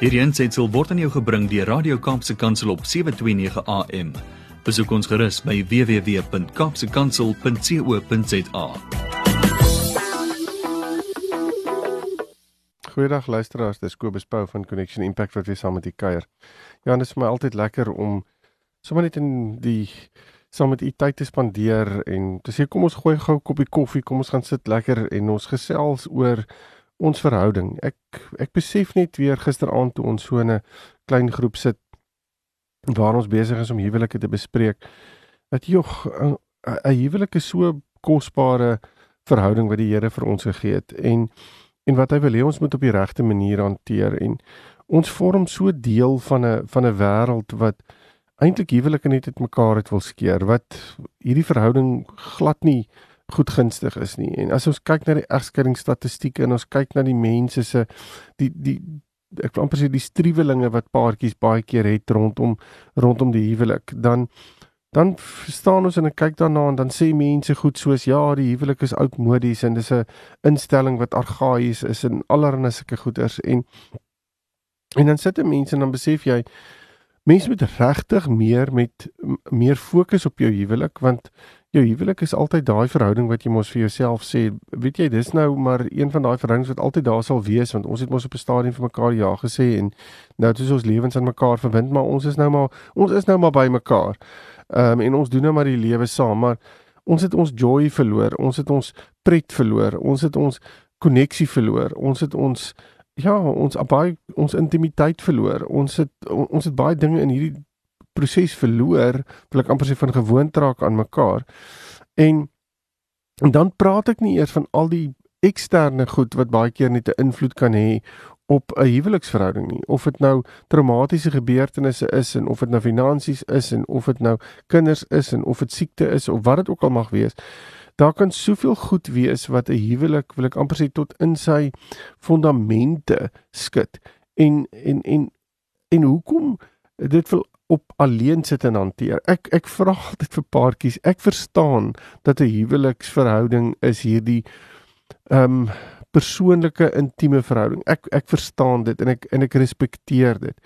Hierdie aansetsel word aan jou gebring deur Radio Kaapse Kansel op 7:29 AM. Besoek ons gerus by www.kapsekansel.co.za. Goeiedag luisteraars, dis Kobus Pau van Connection Impact wat weer saam met u kuier. Ja, dit is vir my altyd lekker om sommer net in die saam met u tyd te spandeer en te sê kom ons gooi gou 'n koppie koffie, kom ons gaan sit lekker en ons gesels oor ons verhouding. Ek ek besef net weer gisteraand toe ons so 'n klein groep sit waar ons besig is om huwelike te bespreek dat jog 'n huwelik is so kosbare verhouding wat die Here vir ons gegee het en en wat hy wil hê ons moet op die regte manier hanteer en ons vorm so deel van 'n van 'n wêreld wat eintlik huwelike net uit mekaar het wil skeer wat hierdie verhouding glad nie goed gunstig is nie. En as ons kyk na die egskeidingsstatistieke en ons kyk na die mense se die die ek wil amper sê die struwelinge wat paartjies baie keer het rondom rondom die huwelik, dan dan verstaan ons en kyk daarna en dan sê mense goed soos ja, die huwelik is oudmodies en dis 'n instelling wat argaïs is en allerlei sulke goeders en en dan sit 'n mens en dan besef jy mense moet regtig meer met meer fokus op jou huwelik want jou huwelik is altyd daai verhouding wat jy mos vir jouself sê, weet jy, dis nou maar een van daai verhoudings wat altyd daar sal wees want ons het mos op 'n stadium vir mekaar ja gesê en nou het ons lewens aan mekaar verbind, maar ons is nou maar ons is nou maar by mekaar. Ehm um, en ons doen nou maar die lewe saam, maar ons het ons joy verloor, ons het ons pret verloor, ons het ons koneksie verloor, ons het ons ja, ons baie ons intimiteit verloor. Ons het ons het baie dinge in hierdie proses verloor, wil ek amper sê van gewoond raak aan mekaar. En en dan praat ek nie eers van al die eksterne goed wat baie keer net 'n invloed kan hê op 'n huweliksverhouding nie. Of dit nou traumatiese gebeurtenisse is en of dit nou finansies is en of dit nou kinders is en of dit siekte is of wat dit ook al mag wees. Daar kan soveel goed wees wat 'n huwelik, wil ek amper sê tot in sy fondamente skud. En en en en hoekom dit wil op alleen sit en hanteer. Ek ek vra altyd vir paartjies. Ek verstaan dat 'n huweliksverhouding is hierdie ehm um, persoonlike intieme verhouding. Ek ek verstaan dit en ek en ek respekteer dit.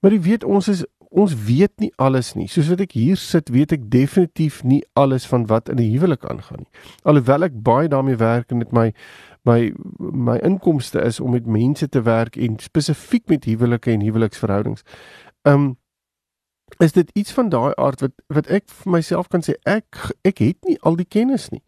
Maar jy weet ons is ons weet nie alles nie. Soos wat ek hier sit, weet ek definitief nie alles van wat in 'n huwelik aangaan nie. Alhoewel ek baie daarmee werk en dit my my my inkomste is om met mense te werk en spesifiek met huwelike en huweliksverhoudings. Um, is dit iets van daai aard wat wat ek vir myself kan sê ek ek het nie al die kennis nie.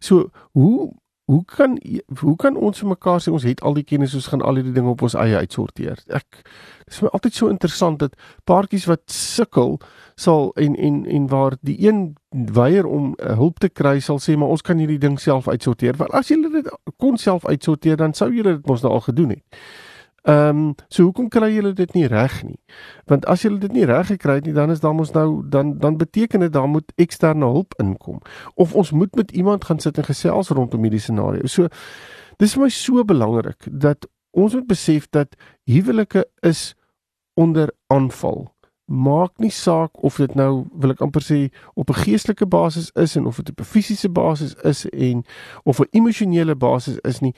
So hoe hoe kan hoe kan ons vir mekaar sê ons het al die kennis ons gaan al hierdie dinge op ons eie uitsorteer. Ek dis my altyd so interessant dat paartjies wat sukkel sal en en en waar die een weier om uh, hulp te kry sal sê maar ons kan hierdie ding self uitsorteer. Want as jy dit kon self uitsorteer dan sou jy dit mos nou al gedoen het. Ehm um, so hoekom kry julle dit nie reg nie? Want as julle dit nie reg gekry het nie, dan is daar mos nou dan dan beteken dit daar moet eksterne hulp inkom of ons moet met iemand gaan sit en gesels rondom hierdie scenario. So dis vir my so belangrik dat ons moet besef dat huwelike is onder aanval maak nie saak of dit nou wil ek amper sê op 'n geestelike basis is en of dit op 'n fisiese basis is en of 'n emosionele basis is nie.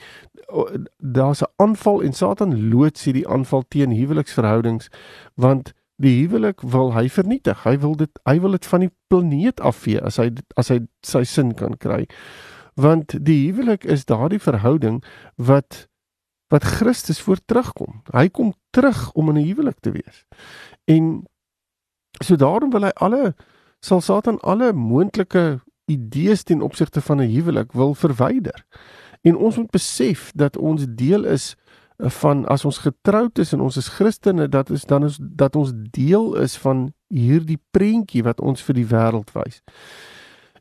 Daar's 'n aanval en Satan loods hierdie aanval teen huweliksverhoudings want die huwelik wil hy vernietig. Hy wil dit hy wil dit van die planeet afvee as hy as hy sy sin kan kry. Want die huwelik is daardie verhouding wat wat Christus voor terugkom. Hy kom terug om in 'n huwelik te wees. En So daarom wil hy alle sal Satan alle moontlike idees ten opsigte van 'n huwelik wil verwyder. En ons moet besef dat ons deel is eh, van as ons getroud is en ons is Christene dat is dan is dat ons deel is van hierdie prentjie wat ons vir die wêreld wys.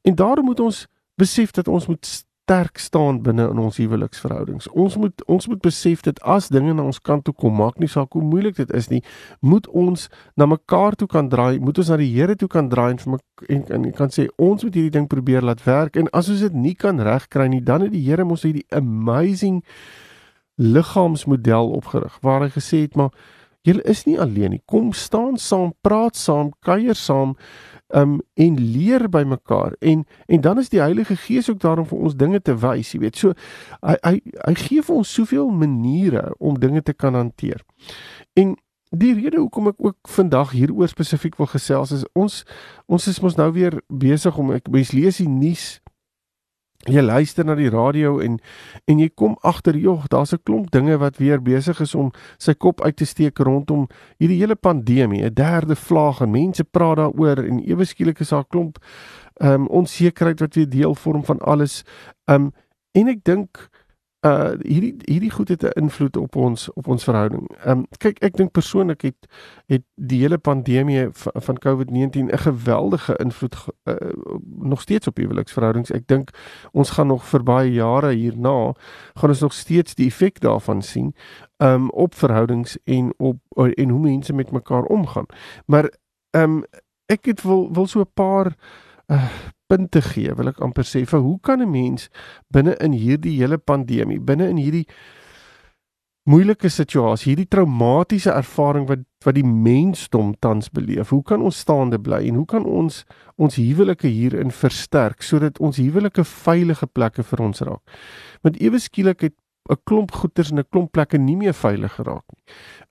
En daarom moet ons besef dat ons moet sterk staan binne in ons huweliksverhoudings. Ons moet ons moet besef dat as dinge na ons kant toe kom, maak nie saak hoe moeilik dit is nie, moet ons na mekaar toe kan draai, moet ons na die Here toe kan draai en vir en, en kan sê ons moet hierdie ding probeer laat werk en as ons dit nie kan regkry nie, dan het die Here mos hierdie amazing liggaamsmodel opgerig waar hy gesê het maar Julle is nie alleen nie. Kom staan saam, praat saam, kuier saam um en leer by mekaar en en dan is die Heilige Gees ook daar om vir ons dinge te wys, jy weet. So hy hy hy gee vir ons soveel maniere om dinge te kan hanteer. En die rede hoekom ek ook vandag hieroor spesifiek wil gesels is ons ons is mos nou weer besig om ek mens lees die nuus jy luister na die radio en en jy kom agter jog daar's 'n klomp dinge wat weer besig is om sy kop uit te steek rondom hierdie hele pandemie. 'n derde vlaag en mense praat daaroor en ewe skielik is daar 'n klomp ehm um, onsekerheid wat weer deel vorm van alles. Ehm um, en ek dink uh hierdie hierdie goed het 'n invloed op ons op ons verhouding. Ehm um, kyk ek dink persoonlik het het die hele pandemie van, van COVID-19 'n geweldige invloed uh, nog steeds op huweliksverhoudings. Ek dink ons gaan nog vir baie jare hierna gaan ons nog steeds die effek daarvan sien ehm um, op verhoudings en op en hoe mense met mekaar omgaan. Maar ehm um, ek het wil wil so 'n paar uh, punte gee, wil ek amper sê, vir hoe kan 'n mens binne in hierdie hele pandemie, binne in hierdie moeilike situasie, hierdie traumatiese ervaring wat wat die mensdom tans beleef, hoe kan ons staande bly en hoe kan ons ons huwelike hierin versterk sodat ons huwelike veilige plekke vir ons raak? Want ewe skielik het 'n klomp goeders en 'n klomp plekke nie meer veilig geraak nie.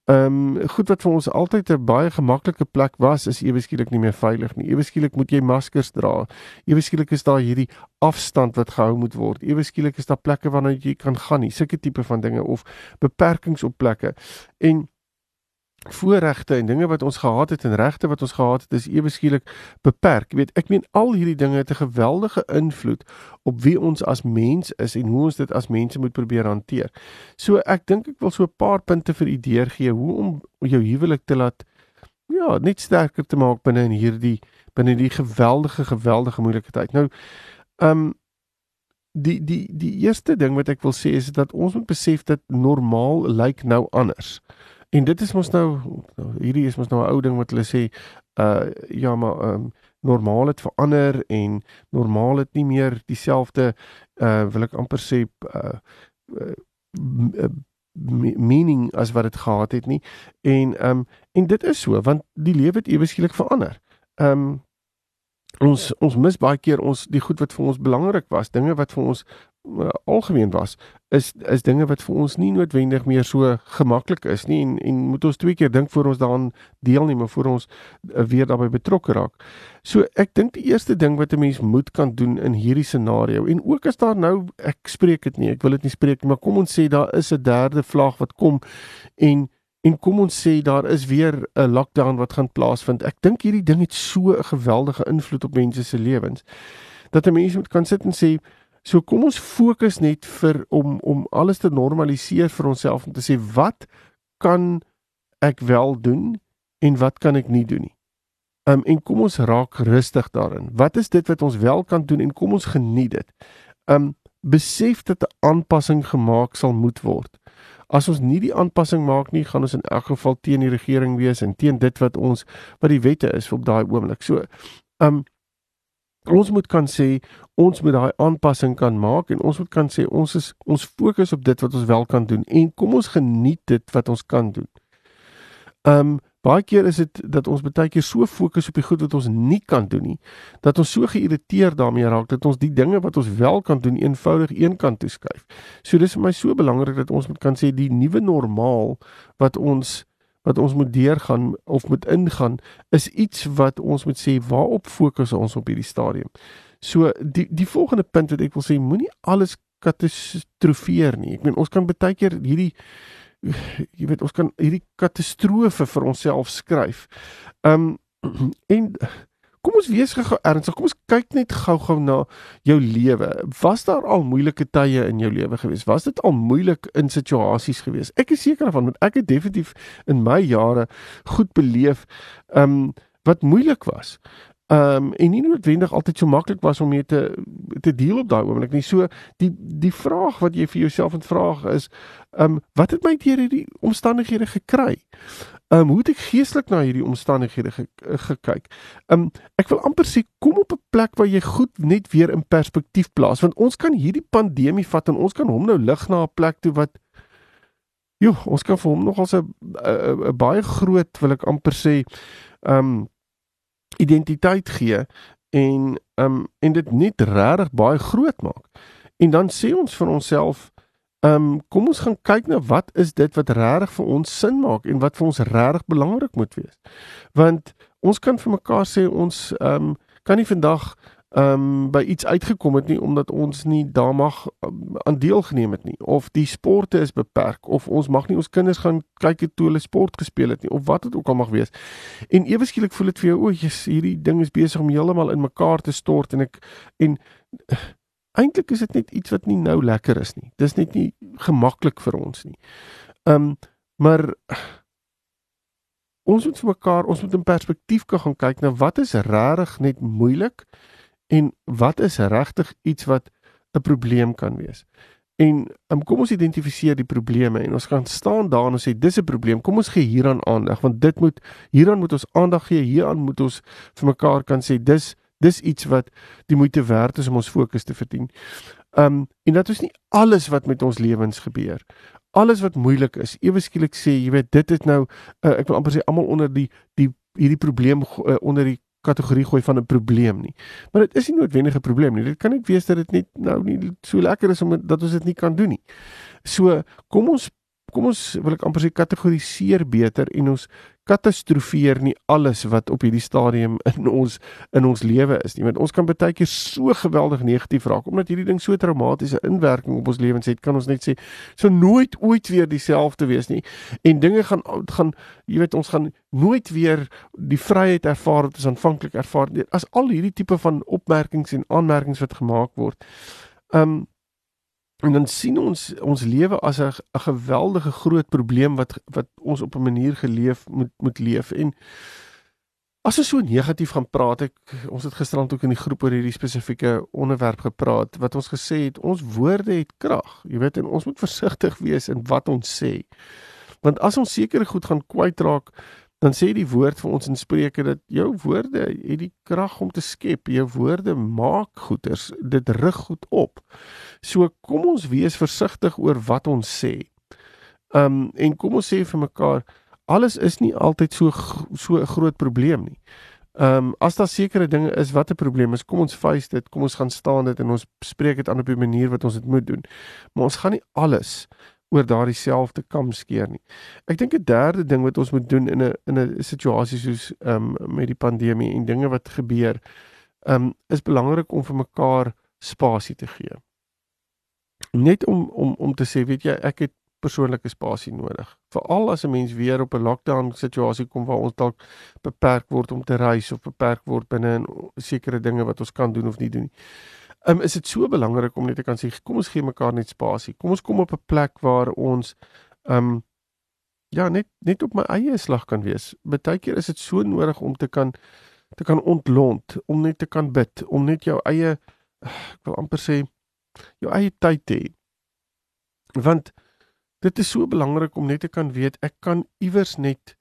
Ehm um, goed wat vir ons altyd 'n baie gemaklike plek was, is ewe skielik nie meer veilig nie. Ewe skielik moet jy maskers dra. Ewe skielik is daar hierdie afstand wat gehou moet word. Ewe skielik is daar plekke waarna jy kan gaan nie. Sulke tipe van dinge of beperkings op plekke. En voorregte en dinge wat ons gehad het en regte wat ons gehad het is ewe skielik beperk. Jy weet, ek meen al hierdie dinge het 'n geweldige invloed op wie ons as mens is en hoe ons dit as mense moet probeer hanteer. So ek dink ek wil so 'n paar punte vir u deurgee hoe om jou huwelik te laat ja, net sterker te maak binne in hierdie binne die geweldige geweldige moeilike tyd. Nou, ehm um, die die die eerste ding wat ek wil sê is dat ons moet besef dat normaal lyk nou anders. En dit is mos nou hierdie is mos nou 'n ou ding wat hulle sê uh ja maar um normaal het verander en normaal het nie meer dieselfde uh wil ek amper sê uh, uh meaning as wat dit gehad het nie. En um en dit is so want die lewe het ewe skielik verander. Um ons ons mis baie keer ons die goed wat vir ons belangrik was, dinge wat vir ons algemeen was, is is dinge wat vir ons nie noodwendig meer so gemaklik is nie en en moet ons twee keer dink voor ons daaraan deelneem of voor ons uh, weer daarbey betrokke raak. So ek dink die eerste ding wat 'n mens moet kan doen in hierdie scenario en ook as daar nou ek spreek dit nie, ek wil dit nie spreek nie, maar kom ons sê daar is 'n derde vlaag wat kom en en kom ons sê daar is weer 'n lockdown wat gaan plaasvind. Ek dink hierdie ding het so 'n geweldige invloed op mense se lewens dat 'n mens moet kan sit en sê So kom ons fokus net vir om om alles te normaliseer vir onsself om te sê wat kan ek wel doen en wat kan ek nie doen nie. Um en kom ons raak rustig daarin. Wat is dit wat ons wel kan doen en kom ons geniet dit. Um besef dat 'n aanpassing gemaak sal moet word. As ons nie die aanpassing maak nie, gaan ons in elk geval teen die regering wees en teen dit wat ons wat die wette is op daai oomblik. So um ons moet kan sê ons moet daai aanpassing kan maak en ons moet kan sê ons is ons fokus op dit wat ons wel kan doen en kom ons geniet dit wat ons kan doen. Um baie keer is dit dat ons baie keer so fokus op die goed wat ons nie kan doen nie dat ons so geïrriteerd daarmee raak dat ons die dinge wat ons wel kan doen eenvoudig eenkant toe skuif. So dis vir my so belangrik dat ons moet kan sê die nuwe normaal wat ons wat ons moet deurgaan of moet ingaan is iets wat ons moet sê waarop fokus ons op hierdie stadium. So die die volgende punt wat ek wil sê moenie alles katastrofeer nie. Ek meen ons kan baie keer hierdie jy weet ons kan hierdie katastrofe vir onsself skryf. Um en kom ons wees ernstig. Kom ons kyk net gou-gou na jou lewe. Was daar al moeilike tye in jou lewe gewees? Was dit al moeilik in situasies gewees? Ek is seker daarvan want ek het definitief in my jare goed beleef um wat moeilik was. Um en nie noodwendig altyd so maklik was om mee te te deel op daai oomblik nie. So die die vraag wat jy vir jouself moet vra is um wat het my deur hierdie omstandighede gekry? Um hoe het ek geestelik na hierdie omstandighede ge, gekyk? Um ek wil amper sê kom op 'n plek waar jy goed net weer in perspektief plaas want ons kan hierdie pandemie vat en ons kan hom nou lig na 'n plek toe wat Jo, ons kan vir hom nog as 'n baie groot wil ek amper sê um identiteit gee en um en dit net regtig baie groot maak. En dan sê ons vir onsself um kom ons gaan kyk na wat is dit wat regtig vir ons sin maak en wat vir ons regtig belangrik moet wees. Want ons kan vir mekaar sê ons um kan nie vandag um by iets uitgekom het nie omdat ons nie daar mag um, aan deelgeneem het nie of die sporte is beperk of ons mag nie ons kinders gaan kyk het toe hulle sport gespeel het nie of wat dit ook al mag wees. En ewe skielik voel dit vir jou o, jy's hierdie ding is besig om heeltemal in mekaar te stort en ek en uh, eintlik is dit net iets wat nie nou lekker is nie. Dis net nie gemaklik vir ons nie. Um maar ons moet vir mekaar, ons moet in perspektief kan gaan kyk na wat is regtig net moeilik en wat is regtig iets wat 'n probleem kan wees. En um, kom ons identifiseer die probleme en ons gaan staan daar en sê dis 'n probleem. Kom ons gee hieraan aandag want dit moet hieraan moet ons aandag gee. Hieraan moet ons vir mekaar kan sê dis dis iets wat die moeite werd is om ons fokus te verdien. Um en dat ons nie alles wat met ons lewens gebeur alles wat moeilik is ewe skielik sê jy weet dit is nou uh, ek wil amper sê almal onder die die hierdie probleem uh, onder die kategorie gooi van 'n probleem nie. Maar dit is nie noodwendig 'n probleem nie. Dit kan net wees dat dit net nou nie so lekker is om dat ons dit nie kan doen nie. So, kom ons kom ons wil ek amper sê kategoriseer beter en ons katastrofeer nie alles wat op hierdie stadium in ons in ons lewe is nie. Want ons kan baie keer so geweldig negatief raak omdat hierdie ding so traumatiese inwerking op ons lewens het, kan ons net sê so nooit ooit weer dieselfde wees nie. En dinge gaan gaan jy weet ons gaan nooit weer die vryheid ervaar wat ons aanvanklik ervaar het. As al hierdie tipe van opmerkings en aanmerkings wat gemaak word. Um En dan sien ons ons lewe as 'n 'n geweldige groot probleem wat wat ons op 'n manier geleef moet moet leef. En as ons so negatief gaan praat ek ons het gisterand ook in die groep oor hierdie spesifieke onderwerp gepraat wat ons gesê het ons woorde het krag jy weet en ons moet versigtig wees in wat ons sê. Want as ons seker goed gaan kwytraak dan sê die woord vir ons in Spreuke dat jou woorde het die krag om te skep. Jou woorde maak goeders, dit rig goed op. So kom ons wees versigtig oor wat ons sê. Um en kom ons sê vir mekaar alles is nie altyd so so 'n groot probleem nie. Um as daar sekere dinge is wat 'n probleem is, kom ons face dit, kom ons gaan staan dit en ons spreek dit aan op 'n manier wat ons dit moet doen. Maar ons gaan nie alles oor daardie selfde kam skeer nie. Ek dink 'n derde ding wat ons moet doen in 'n in 'n situasie soos ehm um, met die pandemie en dinge wat gebeur, ehm um, is belangrik om vir mekaar spasie te gee. Net om om om te sê, weet jy, ek het persoonlike spasie nodig. Veral as 'n mens weer op 'n lockdown situasie kom waar ons dalk beperk word om te reis of beperk word binne in sekere dinge wat ons kan doen of nie doen nie um, is dit so belangrik om net te kan sê kom ons gee mekaar net spasie. Kom ons kom op 'n plek waar ons um ja, net net op my eie slag kan wees. Partykeer is dit so nodig om te kan te kan ontlont, om net te kan bid, om net jou eie ek wil amper sê jou eie tyd te hê. Want dit is so belangrik om net te kan weet ek kan iewers net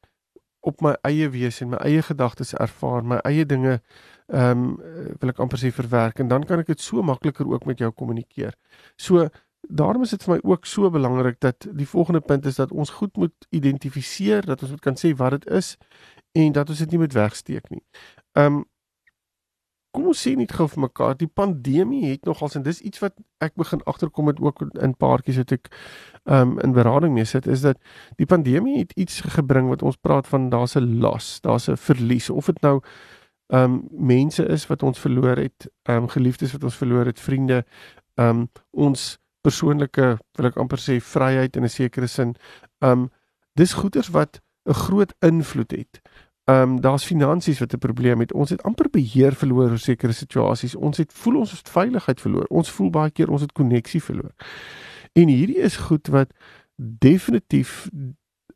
op my eie wees en my eie gedagtes ervaar, my eie dinge ehm um, wil ek amper sê verwerk en dan kan ek dit so makliker ook met jou kommunikeer. So daarom is dit vir my ook so belangrik dat die volgende punt is dat ons goed moet identifiseer, dat ons moet kan sê wat dit is en dat ons dit nie moet wegsteek nie. Ehm um, kom ons sê net gou vir mekaar, die pandemie het nogals en dis iets wat ek begin agterkom het ook in paartjies wat ek ehm um, in berading mee sit is dat die pandemie het iets gebring wat ons praat van daar's 'n las, daar's 'n verlies of dit nou um mense is wat ons verloor het, um geliefdes wat ons verloor het, vriende, um ons persoonlike wil ek amper sê vryheid in 'n sekere sin. Um dis goeders wat 'n groot invloed het. Um daar's finansies wat 'n probleem het. Ons het amper beheer verloor oor sekere situasies. Ons het voel ons het veiligheid verloor. Ons voel baie keer ons het koneksie verloor. En hierdie is goed wat definitief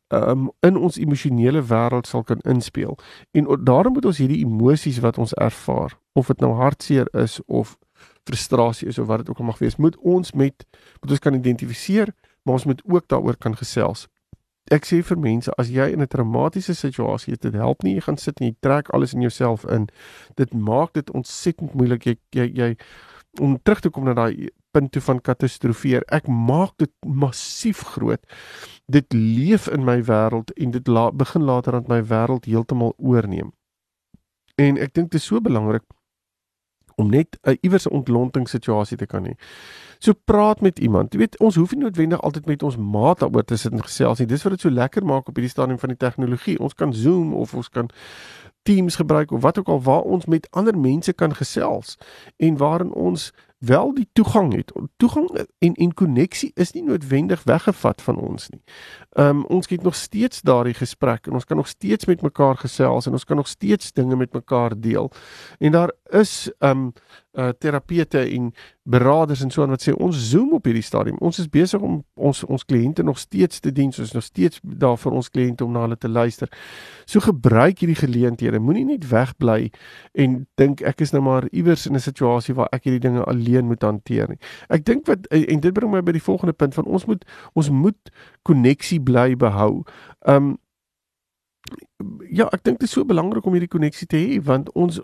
um, in ons emosionele wêreld sal kan inspel. En daarom moet ons hierdie emosies wat ons ervaar, of dit nou hartseer is of frustrasie is of wat dit ook al mag wees, moet ons met moet ons kan identifiseer, maar ons moet ook daaroor kan gesels. Ek sê vir mense as jy in 'n traumatiese situasie is, dit help nie jy gaan sit en jy trek alles in jouself in. Dit maak dit ontsettend moeilik jy jy, jy om terug te kom na daai punt toe van katastrofeer. Ek maak dit massief groot. Dit leef in my wêreld en dit la, begin later aan my wêreld heeltemal oorneem. En ek dink dit is so belangrik om net 'n iewers 'n ontlontingssituasie te kan hê. So praat met iemand. Jy weet, ons hoef nie noodwendig altyd met ons maat daaroor te sit en gesels nie. Dis wat dit so lekker maak op hierdie stadium van die tegnologie. Ons kan Zoom of ons kan Teams gebruik of wat ook al waar ons met ander mense kan gesels en waarin ons wel die toegang het. Toegang en en koneksie is nie noodwendig weggevat van ons nie. Ehm um, ons het nog steeds daardie gesprek en ons kan nog steeds met mekaar gesels en ons kan nog steeds dinge met mekaar deel. En daar is ehm um, uh terapeute en beraders en so aan wat sê ons zoom op hierdie stadium. Ons is besig om ons ons kliënte nog steeds te dien, ons nog steeds daar vir ons kliënte om na hulle te luister. So gebruik hierdie geleenthede. Moenie net wegbly en dink ek is nou maar iewers in 'n situasie waar ek hierdie dinge alleen moet hanteer nie. Ek dink wat en dit bring my by die volgende punt van ons moet ons moet koneksie bly behou. Um ja, ek dink dit is so belangrik om hierdie koneksie te hê want ons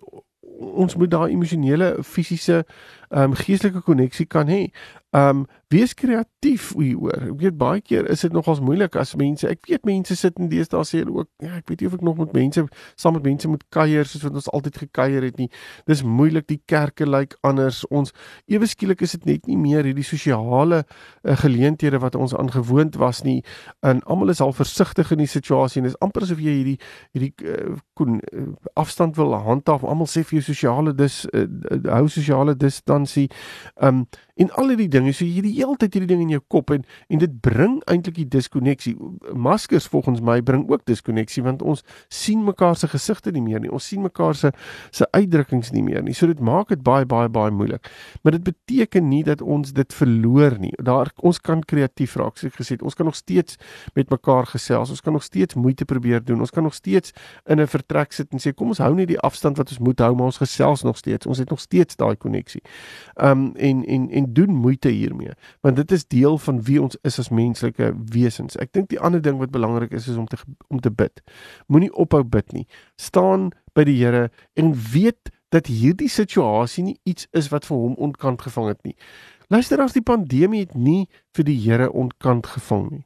ons moet daai emosionele fisiese ehm um, geestelike koneksie kan hê. Ehm um, wees kreatief hieroor. Ek weet baie keer is dit nogals moeilik as mense, ek weet mense sit in deesdae sê ook, ja, ek weet nie of ek nog met mense saam met mense moet kuier soos wat ons altyd gekuier het nie. Dis moeilik, die kerke lyk like anders. Ons ewe skielik is dit net nie meer hierdie sosiale uh, geleenthede wat ons aangewoond was nie. En almal is al versigtig in die situasie en dis amper asof jy hierdie hierdie uh, kon uh, afstand wil handhaaf. Almal sê vir jou sosiale dis uh, hou sosiale distansie. Ehm um, en al hierdie dinge so jy die hele tyd hierdie ding in jou kop en en dit bring eintlik die diskonneksie maskers volgens my bring ook diskonneksie want ons sien mekaar se gesigte nie meer nie. Ons sien mekaar se se uitdrukkings nie meer nie. So dit maak dit baie baie baie moeilik. Maar dit beteken nie dat ons dit verloor nie. Daar ons kan kreatief raak soos ek gesê het. Ons kan nog steeds met mekaar gesels. Ons kan nog steeds moeite probeer doen. Ons kan nog steeds in 'n vertrek sit en sê kom ons hou net die afstand wat ons moet hou maar ons gesels nog steeds. Ons het nog steeds daai koneksie um en en en doen moeite hiermee want dit is deel van wie ons is as menslike wesens. Ek dink die ander ding wat belangrik is is om te om te bid. Moenie ophou bid nie. Staan by die Here en weet dat hierdie situasie nie iets is wat vir hom ontkant gevang het nie. Luister as die pandemie het nie vir die Here ontkant gevang nie.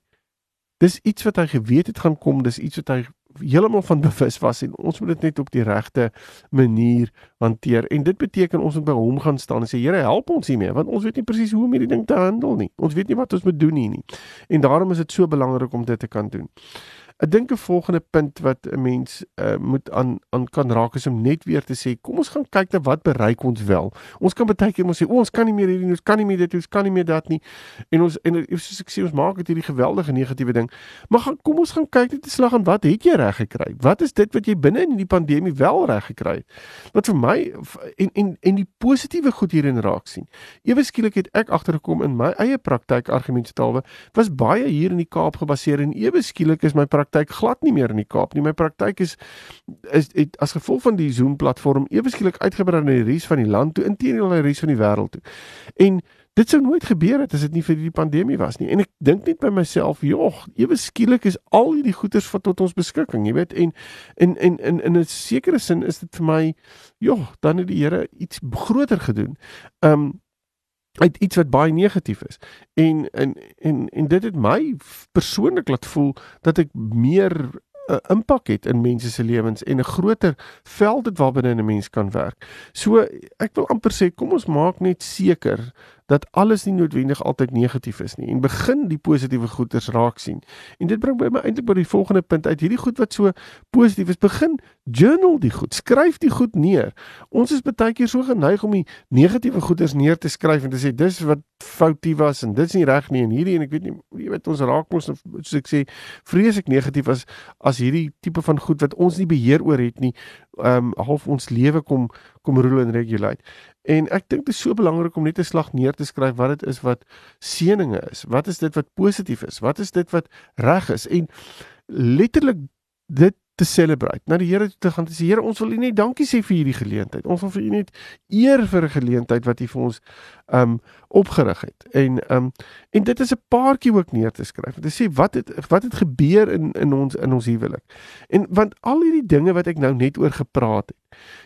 Dis iets wat hy geweet het gaan kom, dis iets wat hy heeltemal van bewus was en ons moet dit net op die regte manier hanteer. En dit beteken ons moet by hom gaan staan en sê Here, help ons hiermee want ons weet nie presies hoe om hierdie ding te handel nie. Ons weet nie wat ons moet doen nie nie. En daarom is dit so belangrik om dit te kan doen. Ek dink 'n volgende punt wat 'n mens uh, moet aan aan kan raak is om net weer te sê, kom ons gaan kyk na wat bereik ons wel. Ons kan baie keer ons sê, o, ons kan nie meer hierdie ons kan nie meer dit, ons kan nie meer dat nie. En ons en soos ek sê, ons maak dit hierdie geweldige negatiewe ding. Maar gaan kom ons gaan kyk net te slag aan wat het jy reg gekry? Wat is dit wat jy binne in die pandemie wel reg gekry het? Wat vir my en en en die positiewe goed hierin raak sien. Ewe skielik het ek agtergekom in my eie praktyk argumentetaalwe was baie hier in die Kaap gebaseer en ewe skielik is my praktyk praktyk glad nie meer in die Kaap nie. My praktyk is is het, as gevolg van die Zoom platform ewe skielik uitgebrei na die res van die land toe, inteendeel na die res van die wêreld toe. En dit sou nooit gebeur het as dit nie vir die pandemie was nie. En ek dink net by myself, jogg, ewe skielik is al hierdie goeders wat tot ons beskikking, jy weet, en in in in in 'n sekere sin is dit vir my, jogg, dan het die Here iets groter gedoen. Um uit iets wat baie negatief is. En en en en dit het my persoonlik laat voel dat ek meer 'n uh, impak het in mense se lewens en 'n groter veld het waarbinne 'n mens kan werk. So ek wil amper sê kom ons maak net seker dat alles nie noodwendig altyd negatief is nie en begin die positiewe goeders raak sien. En dit bring my eintlik by die volgende punt uit. Hierdie goed wat so positief is, begin journal die goed. Skryf die goed neer. Ons is baie keer so geneig om die negatiewe goeders neer te skryf en te sê dis wat foutie was en dit's nie reg nie en hierdie en ek weet nie jy weet ons raak mos soos ek sê vreeslik negatief as as hierdie tipe van goed wat ons nie beheer oor het nie ehm um, half ons lewe kom kom rule en regulate. En ek dink dit is so belangrik om net 'n slag neer te skryf wat dit is wat seëninge is. Wat is dit wat positief is? Wat is dit wat reg is? En letterlik dit te celebrate. Na die Here toe te gaan te sê Here, ons wil U net dankie sê vir hierdie geleentheid. Ons wil vir U net eer vir 'n geleentheid wat U vir ons um opgerig het. En um en dit is 'n paartjie ook neer te skryf. Dit sê wat het wat het gebeur in in ons in ons huwelik. En want al hierdie dinge wat ek nou net oor gepraat het.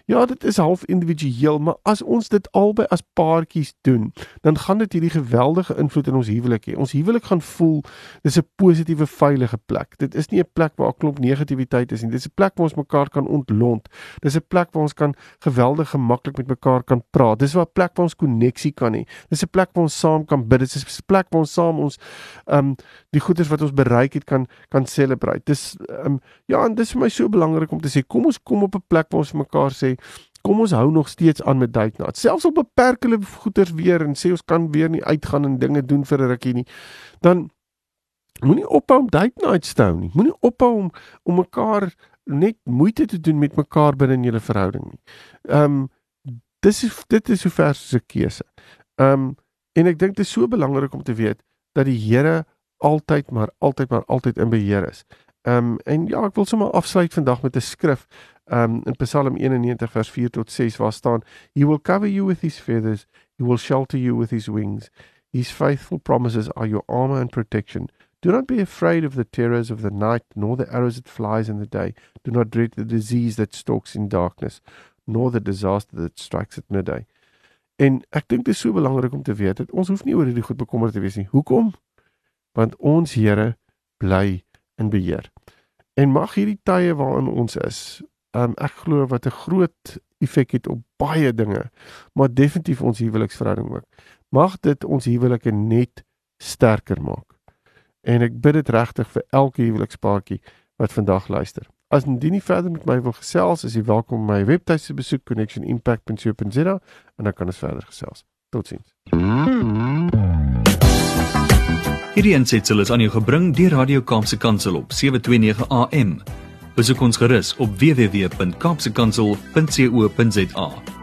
Ja, dit is half individueel, maar as ons dit albei as paartjies doen, dan gaan dit hierdie geweldige invloed in ons huwelik hê. Ons huwelik gaan voel dis 'n positiewe veilige plek. Dit is nie 'n plek waar 'n klomp negativiteit is nie. Dit is 'n plek waar ons mekaar kan ontlont. Dis 'n plek waar ons kan geweldig gemaklik met mekaar kan praat. Dis 'n plek waar ons koneksie kan hê. Dis 'n plek waar ons saam kan bid. Dit is 'n plek waar ons saam ons ehm um, die goeders wat ons bereik het kan kan celebrate. Dis ehm um, ja, en dis vir my so belangrik om te sê kom ons kom op 'n plek waar ons vir mekaar sê Kom ons hou nog steeds aan met date night. Selfs op beperk hulle goeders weer en sê ons kan weer nie uitgaan en dinge doen vir 'n rukkie nie. Dan moenie ophou om date nights te hou nie. Moenie ophou om om mekaar net moeite te doen met mekaar binne in julle verhouding nie. Ehm um, dis is dit is so ver so 'n keuse. Ehm um, en ek dink dit is so belangrik om te weet dat die Here altyd maar altyd maar altyd in beheer is. Ehm um, en ja, ek wil sommer afsluit vandag met 'n skrif um, in Psalm 91 vers 4 tot 6 waar staan He will cover you with his feathers he will shelter you with his wings. His faithful promises are your armor and protection. Do not be afraid of the terrors of the night nor the arrows that flies in the day. Do not dread the disease that stalks in darkness nor the disaster that strikes at midday En ek dink dit is so belangrik om te weet dat ons hoef nie oor hierdie goed bekommerd te wees nie. Hoekom? Want ons Here bly in beheer. En mag hierdie tye waarin ons is, um, ek glo wat 'n groot effek het op baie dinge, maar definitief ons huweliksverhouding ook. Mag dit ons huwelike net sterker maak. En ek bid dit regtig vir elke huwelikspaartjie wat vandag luister. As jy nie verder met my wil gesels, is jy welkom om my webtuis te besoek connectionimpact.co.za en dan kan ons verder gesels. Totsiens. Hierdie aansetsel is aan jou gebring deur Radio Kaapse Kansel op 729 AM. Besoek ons gerus op www.kaapsekansel.co.za.